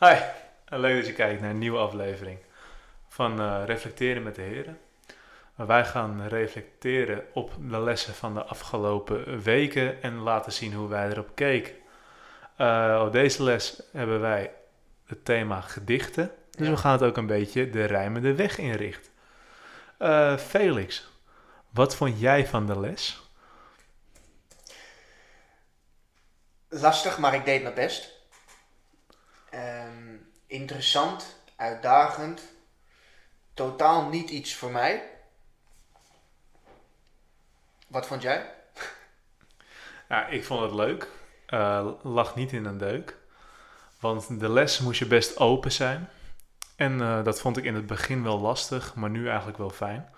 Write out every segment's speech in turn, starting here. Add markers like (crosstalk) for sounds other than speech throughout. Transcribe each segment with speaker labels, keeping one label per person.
Speaker 1: Hi, leuk dat je kijkt naar een nieuwe aflevering van eh, Reflecteren met de Heren. Wij gaan reflecteren op de lessen van de afgelopen weken en laten zien hoe wij erop keken. Eh, op deze les hebben wij het thema gedichten, dus
Speaker 2: Ja.
Speaker 1: we gaan het ook een beetje de rijmende weg inrichten. Eh, Felix, wat vond jij van de les?
Speaker 2: Lastig, maar ik deed mijn best. Ehm, interessant, uitdagend. Totaal niet iets voor mij. Wat vond jij?
Speaker 1: Ik vond het leuk. Eh, lag niet in een deuk. Want de les moest je best open zijn. En eh, dat vond ik in het begin wel lastig, maar nu eigenlijk wel fijn.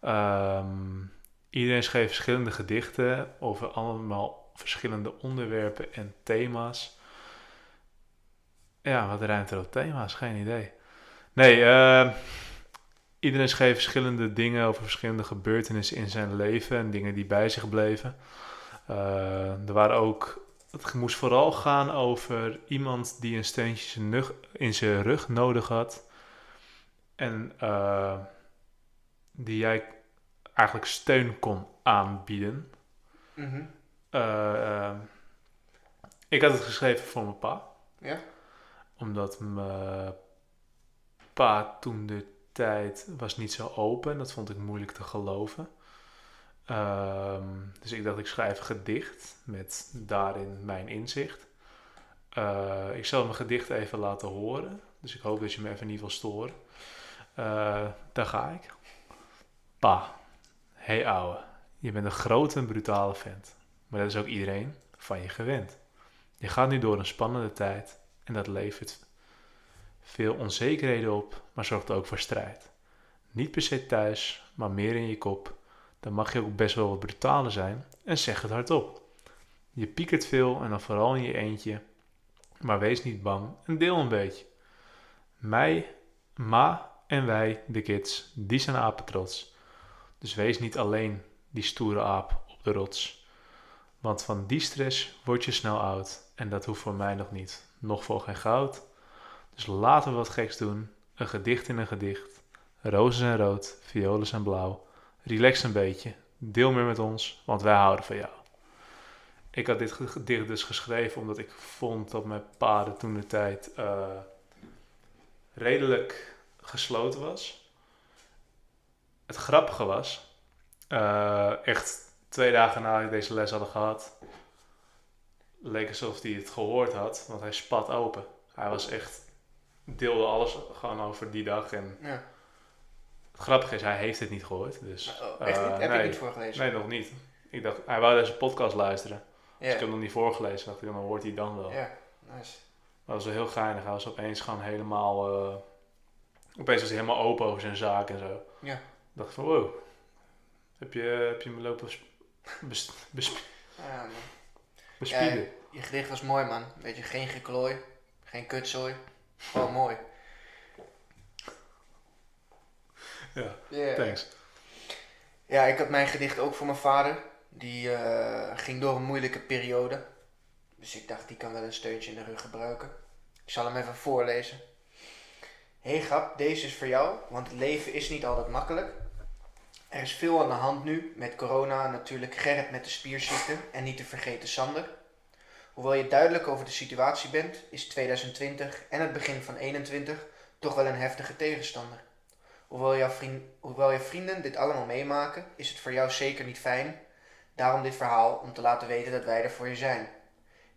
Speaker 1: Ehm, iedereen schreef verschillende gedichten over allemaal verschillende onderwerpen en thema's. Ja, wat ruimt er op thema's? Geen idee. Nee, eh, iedereen schreef verschillende dingen over verschillende gebeurtenissen in zijn leven en dingen die bij zich bleven. Eh, er waren ook, het moest vooral gaan over iemand die een steuntje in zijn rug nodig had. En eh, die jij eigenlijk steun kon aanbieden.
Speaker 2: Mhm.
Speaker 1: Ik had het geschreven voor mijn pa.
Speaker 2: Ja?
Speaker 1: Omdat mijn pa toen de tijd was niet zo open. Dat vond ik moeilijk te geloven. Ehm, dus ik dacht, ik schrijf een gedicht met daarin mijn inzicht. Eh, ik zal mijn gedicht even laten horen. Dus ik hoop dat je me even niet wil storen. Eh, daar ga ik. Pa, hey ouwe, je bent een grote en brutale vent. Maar dat is ook iedereen van je gewend. Je gaat nu door een spannende tijd en dat levert veel onzekerheden op, maar zorgt ook voor strijd. Niet per se thuis, maar meer in je kop. Dan mag je ook best wel wat brutaler zijn en zeg het hardop. Je piekert veel en dan vooral in je eentje, maar wees niet bang en deel een beetje. Mij, ma en wij, de kids, die zijn apetrots. Dus wees niet alleen die stoere aap op de rots. Want van die stress word je snel oud. En dat hoeft voor mij nog niet. Nog voor geen goud. Dus laten we wat geks doen. Een gedicht in een gedicht. Rozen zijn rood, violen zijn blauw. Relax een beetje. Deel meer met ons, want wij houden van jou. Ik had dit gedicht dus geschreven omdat ik vond dat mijn paden toen de tijd eh, redelijk gesloten was. Het grappige was, eh, echt twee dagen nadat ik deze les had gehad, leek alsof hij het gehoord had, want hij spat open. Hij was echt, deelde alles gewoon over die dag. En
Speaker 2: Ja.
Speaker 1: het grappige is, hij heeft het niet gehoord. Dus,
Speaker 2: Oh, echt
Speaker 1: eh?
Speaker 2: Heb
Speaker 1: nee,
Speaker 2: je niet voorgelezen?
Speaker 1: Nee, nog niet. Ik dacht, hij wou deze podcast luisteren. Dus ik heb hem nog niet voorgelezen. dacht ik, dan hoort hij dan wel.
Speaker 2: Ja, nice.
Speaker 1: Dat was wel heel geinig. Hij was opeens gewoon helemaal... eh, opeens was hij helemaal open over zijn zaak en zo.
Speaker 2: Ja.
Speaker 1: Ik dacht van, wow. Heb je, heb je me lopen bes- (laughs) bes- bes-
Speaker 2: Ja, man.
Speaker 1: Bespieden?
Speaker 2: Je gedicht was mooi, man. Weet je, geen geklooi, geen kutzooi. Gewoon mooi.
Speaker 1: Ja,
Speaker 2: Ja.
Speaker 1: thanks.
Speaker 2: Ja, ik had mijn gedicht ook voor mijn vader. Die eh, ging door een moeilijke periode. Dus ik dacht, die kan wel een steuntje in de rug gebruiken. Ik zal hem even voorlezen. Hey grap, deze is voor jou, want het leven is niet altijd makkelijk. Er is veel aan de hand nu, met corona natuurlijk Gerrit met de spierziekte en niet te vergeten Sander. Hoewel je duidelijk over de situatie bent, is 2020 en het begin van 21 toch wel een heftige tegenstander. Hoewel jouw, vriend, hoewel vrienden dit allemaal meemaken, is het voor jou zeker niet fijn. Daarom dit verhaal om te laten weten dat wij er voor je zijn.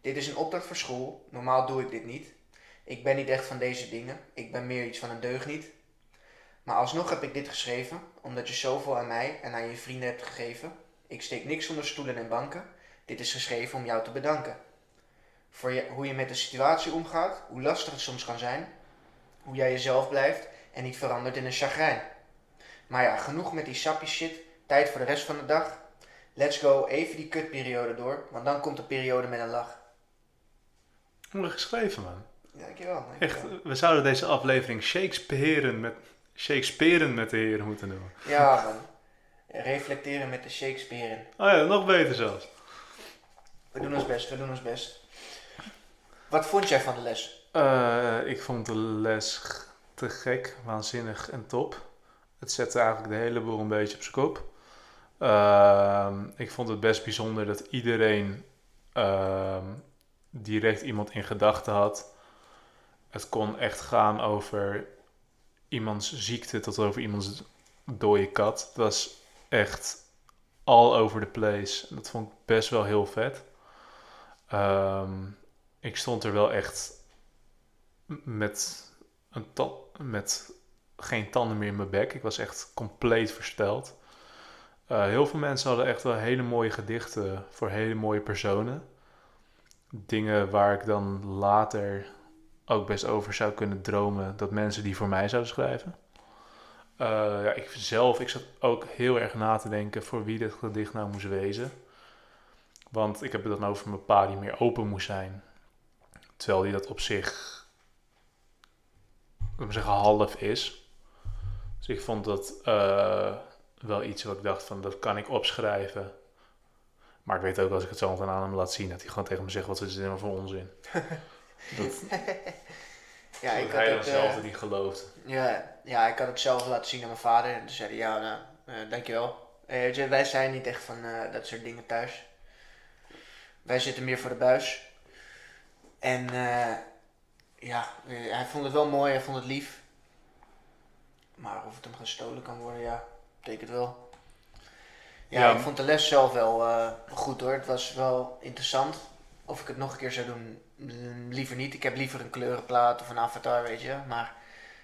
Speaker 2: Dit is een opdracht voor school. Normaal doe ik dit niet. Ik ben niet echt van deze dingen. Ik ben meer iets van een deugniet. Maar alsnog heb ik dit geschreven, omdat je zoveel aan mij en aan je vrienden hebt gegeven. Ik steek niks onder stoelen en banken. Dit is geschreven om jou te bedanken. Voor je, hoe je met de situatie omgaat, hoe lastig het soms kan zijn. Hoe jij jezelf blijft en niet verandert in een chagrijn. Maar ja, genoeg met die sappie shit. Tijd voor de rest van de dag. Let's go even die kutperiode door, want dan komt de periode met een lach.
Speaker 1: Mooi geschreven, man.
Speaker 2: Ja, dankjewel.
Speaker 1: Echt,
Speaker 2: dankjewel.
Speaker 1: we zouden deze aflevering Shakespearen met, Shakespearen met de heren moeten noemen.
Speaker 2: Ja, man. Reflecteren met de Shakespeare.
Speaker 1: Oh ja, nog beter zelfs.
Speaker 2: We doen ons best, we doen ons best. Wat vond jij van de les?
Speaker 1: Eh, ik vond de les te gek, waanzinnig en top. Het zette eigenlijk de hele boel een beetje op zijn kop. Ehm, ik vond het best bijzonder dat iedereen ehm, direct iemand in gedachten had. Het kon echt gaan over iemands ziekte tot over iemands dode kat. Het was echt all over the place. Dat vond ik best wel heel vet. Ehm, ik stond er wel echt met, een met geen tanden meer in mijn bek. Ik was echt compleet versteld. Eh, heel veel mensen hadden echt wel hele mooie gedichten voor hele mooie personen. Dingen waar ik dan later ook best over zou kunnen dromen dat mensen die voor mij zouden schrijven. Eh, ja, ik zelf, ik zat ook heel erg na te denken voor wie dit gedicht nou moest wezen. Want ik heb het dan over mijn pa die meer open moest zijn. Terwijl hij dat op zich, laat maar zeggen, half is. Dus ik vond dat eh, wel iets wat ik dacht van, dat kan ik opschrijven. Maar ik weet ook als ik het zo aan hem laat zien, dat hij gewoon tegen me zegt, wat is dit nou voor onzin? (laughs) dat (laughs)
Speaker 2: Ja, ik had
Speaker 1: hij dan
Speaker 2: het,
Speaker 1: zelf
Speaker 2: eh,
Speaker 1: niet gelooft.
Speaker 2: ja, ja, ik had het zelf laten zien aan mijn vader. En toen zei hij, ja, nou, eh, dankjewel. Eh, wij zijn niet echt van eh, dat soort dingen thuis. Wij zitten meer voor de buis. En eh, ja, eh, hij vond het wel mooi, hij vond het lief. Maar of het hem gestolen kan worden, ja, betekent wel. Ja,
Speaker 1: Ja.
Speaker 2: ik vond de les zelf wel eh, goed hoor. Het was wel interessant. Of ik het nog een keer zou doen, mm, liever niet. Ik heb liever een kleurenplaat of een avatar, weet je. Maar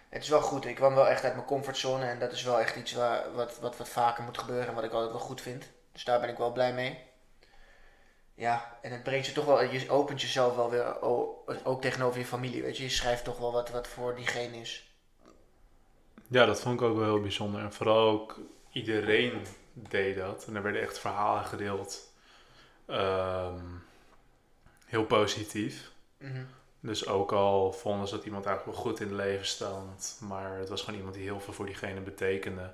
Speaker 2: het is wel goed. Ik kwam wel echt uit mijn comfortzone. En dat is wel echt iets waar, wat, wat, wat vaker moet gebeuren. En wat ik altijd wel goed vind. Dus daar ben ik wel blij mee. Ja, en het brengt je toch wel... Je opent jezelf wel weer ook tegenover je familie, weet je. Je schrijft toch wel wat, wat voor diegene is.
Speaker 1: Ja, dat vond ik ook wel heel bijzonder. En vooral ook iedereen deed dat. En er werden echt verhalen gedeeld. Ehm, heel positief.
Speaker 2: Mhm.
Speaker 1: Dus ook al vonden ze dat iemand eigenlijk wel goed in het leven stond, maar het was gewoon iemand die heel veel voor diegene betekende,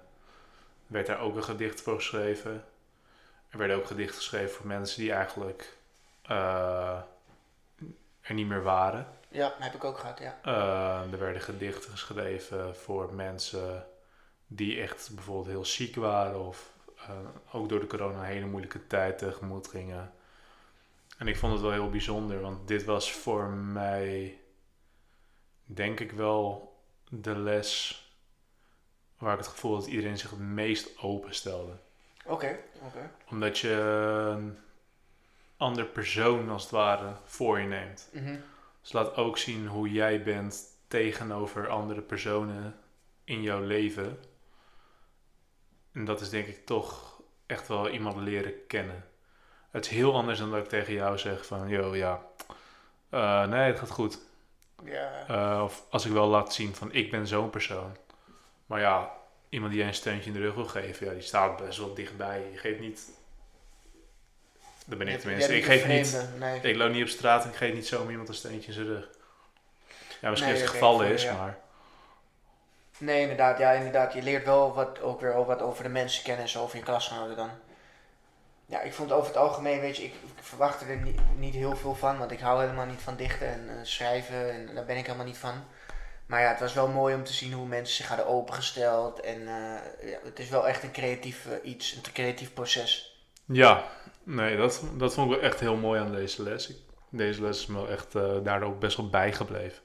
Speaker 1: werd daar ook een gedicht voor geschreven. Er werden ook gedichten geschreven voor mensen die eigenlijk eh, er niet meer waren.
Speaker 2: Ja, heb ik ook gehad, ja.
Speaker 1: Eh, er werden gedichten geschreven voor mensen die echt bijvoorbeeld heel ziek waren of eh, ook door de corona een hele moeilijke tijd tegemoet gingen. En ik vond het wel heel bijzonder, want dit was voor mij, denk ik wel, de les waar ik het gevoel had dat iedereen zich het meest openstelde.
Speaker 2: Oké, oké.
Speaker 1: Omdat je een ander persoon als het ware voor je neemt.
Speaker 2: Mhm.
Speaker 1: Dus laat ook zien hoe jij bent tegenover andere personen in jouw leven. En dat is denk ik toch echt wel iemand leren kennen. Het is heel anders dan dat ik tegen jou zeg van, yo, ja, eh, nee, het gaat goed.
Speaker 2: Ja.
Speaker 1: Eh, of als ik wel laat zien van, ik ben zo'n persoon. Maar ja, iemand die jij een steuntje in de rug wil geven, ja, die staat best wel dichtbij. Je geeft niet... Dat ben ik tenminste. Ik geef niet...
Speaker 2: Nee.
Speaker 1: Ik loop niet op straat en ik geef niet zomaar iemand een steentje in zijn rug. Ja, misschien
Speaker 2: Nee,
Speaker 1: als het
Speaker 2: voor-
Speaker 1: is,
Speaker 2: ja.
Speaker 1: maar...
Speaker 2: Nee, inderdaad. Ja, inderdaad. Je leert wel wat, ook weer wat over de mensen kennen en zo, over je klasgenoten dan. Ja, ik vond over het algemeen, weet je, ik, ik verwachtte er niet, niet heel veel van, want ik hou helemaal niet van dichten en eh, schrijven en daar ben ik helemaal niet van. Maar ja, het was wel mooi om te zien hoe mensen zich hadden opengesteld en eh, ja, het is wel echt een creatief eh, iets, een creatief proces.
Speaker 1: Ja, nee, dat, dat vond ik wel echt heel mooi aan deze les. Ik- deze les is me wel echt daardoor ook best wel bijgebleven.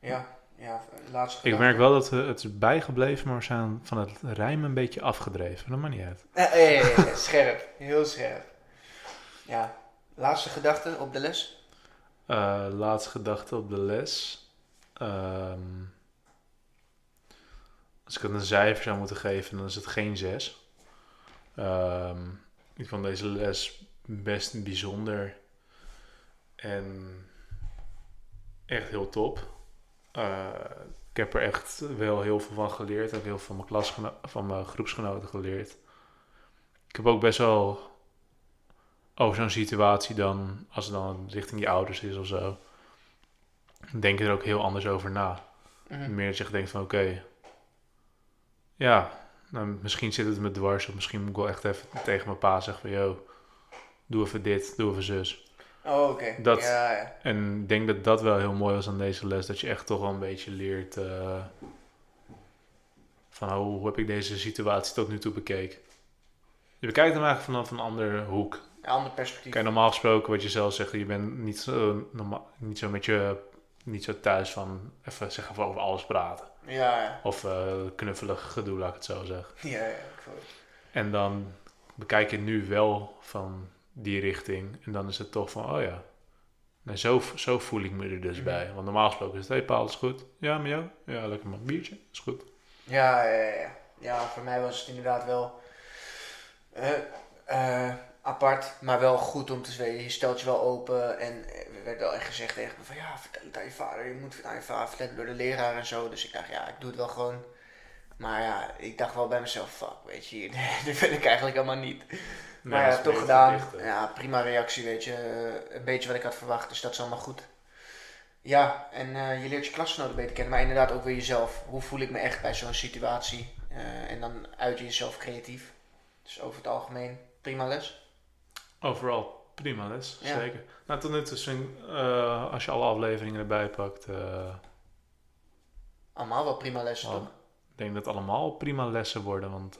Speaker 2: Ja, ja, laatste
Speaker 1: Ik merk wel dat we, het is bijgebleven, maar we zijn van het rijmen een beetje afgedreven. Dat maakt niet uit.
Speaker 2: Scherp, heel scherp. Ja, laatste gedachte op de les?
Speaker 1: Eh, laatste gedachte op de les. Ehm, als ik het een cijfer zou moeten geven, dan is het geen 6. Ehm, ik vond deze les best bijzonder. En echt heel top. Eh, ik heb er echt wel heel veel van geleerd. Ik heb heel veel van mijn, klasgeno- van mijn groepsgenoten geleerd. Ik heb ook best wel over zo'n situatie dan, als het dan richting je ouders is of zo, denk je er ook heel anders over na.
Speaker 2: Mhm.
Speaker 1: Meer dat je denkt van oké, ja, nou, misschien zit het me dwars of misschien moet ik wel echt even tegen mijn pa zeggen van yo, doe even dit, doe even zus.
Speaker 2: Oh, oké.
Speaker 1: Dat-
Speaker 2: Ja, ja.
Speaker 1: En ik denk dat dat wel heel mooi was aan deze les. Dat je echt toch wel een beetje leert eh, van oh, hoe heb ik deze situatie tot nu toe bekeken. Je bekijkt hem eigenlijk vanaf een andere hoek.
Speaker 2: Een ander perspectief.
Speaker 1: Kijk, normaal gesproken wat je zelf zegt, je bent niet zo, norma- niet zo met je, niet zo thuis van even zeggen over alles praten.
Speaker 2: Ja, ja.
Speaker 1: Of eh knuffelig gedoe, laat ik het zo zeggen.
Speaker 2: Ja, ja. ik voel.
Speaker 1: En dan bekijk je nu wel van die richting. En dan is het toch van, oh ja, nee, zo, zo voel ik me er dus
Speaker 2: Mhm.
Speaker 1: bij. Want normaal gesproken is het, hey Paul, is goed? Ja, met jou? Ja, lekker man. Biertje? Is goed.
Speaker 2: Ja, ja, ja, ja. Voor mij was het inderdaad wel eh, eh, apart, maar wel goed om te zweten. Je stelt je wel open en er werd wel echt gezegd tegen me van ja, vertel het aan je vader. Je moet het aan je vader vertellen door de leraar en zo. Dus ik dacht ja, ik doe het wel gewoon. Maar ja, ik dacht wel bij mezelf, fuck, weet je, (laughs) dit wil ik eigenlijk helemaal niet. Maar ja, toch gedaan. Ja, prima reactie, weet je. Eh, een beetje wat ik had verwacht, dus dat is allemaal goed. Ja, en eh, je leert je klasgenoten beter kennen, maar inderdaad ook weer jezelf. Hoe voel ik me echt bij zo'n situatie? Eh, en dan uit je jezelf creatief. Dus over het algemeen, prima les.
Speaker 1: Overal prima les,
Speaker 2: Ja.
Speaker 1: zeker. Nou, tot nu toe, zijn, eh, als je alle afleveringen erbij pakt,
Speaker 2: Allemaal wel prima lessen, toch?
Speaker 1: ik denk dat het allemaal prima lessen worden. Want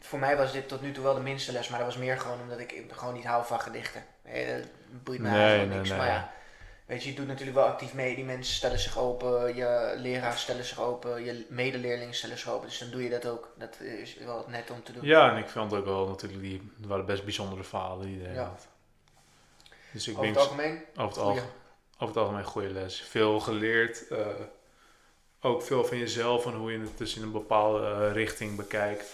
Speaker 2: Voor mij was dit tot nu toe wel de minste les, maar dat was meer gewoon omdat ik gewoon niet hou van gedichten. Nee, dat boeit mij
Speaker 1: Nee,
Speaker 2: eigenlijk niks.
Speaker 1: nee.
Speaker 2: Maar ja, weet je, je doet natuurlijk wel actief mee. Die mensen stellen zich open, je leraars stellen zich open, je medeleerlingen stellen zich open. Dus dan doe je dat ook. Dat is wel net om te doen.
Speaker 1: ja, en ik vond ook wel natuurlijk, die waren best bijzondere verhalen die
Speaker 2: Ja.
Speaker 1: had. Dus ik
Speaker 2: Over
Speaker 1: denk
Speaker 2: het algemeen,
Speaker 1: over het, algemeen, over het algemeen goede les. Veel geleerd. eh, ook veel van jezelf en hoe je het dus in een bepaalde eh, richting bekijkt.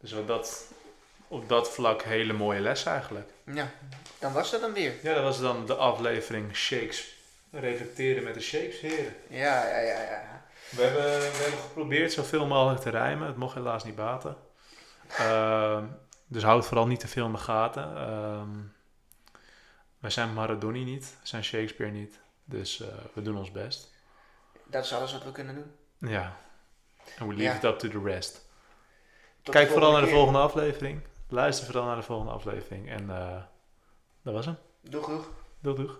Speaker 1: Dus wat dat, op dat vlak hele mooie les eigenlijk.
Speaker 2: Ja, dan was dat dan weer.
Speaker 1: Ja, dat was dan de aflevering Shakes. Reflecteren met de Shakespeare.
Speaker 2: Ja, ja, ja, ja.
Speaker 1: We hebben, we hebben geprobeerd zoveel mogelijk te rijmen. Het mocht helaas niet baten. (laughs) Ehm, dus houd vooral niet te veel in de gaten. Ehm, wij zijn Maradoni niet. We zijn Shakespeare niet. Dus eh, we doen ons best.
Speaker 2: Dat is alles wat we kunnen doen.
Speaker 1: Ja. And we leave
Speaker 2: Ja.
Speaker 1: it up to the rest. Kijk vooral naar de
Speaker 2: keer.
Speaker 1: volgende aflevering. Luister vooral naar de volgende aflevering. En eh, dat was hem.
Speaker 2: Doeg, doeg.
Speaker 1: Doeg, doeg.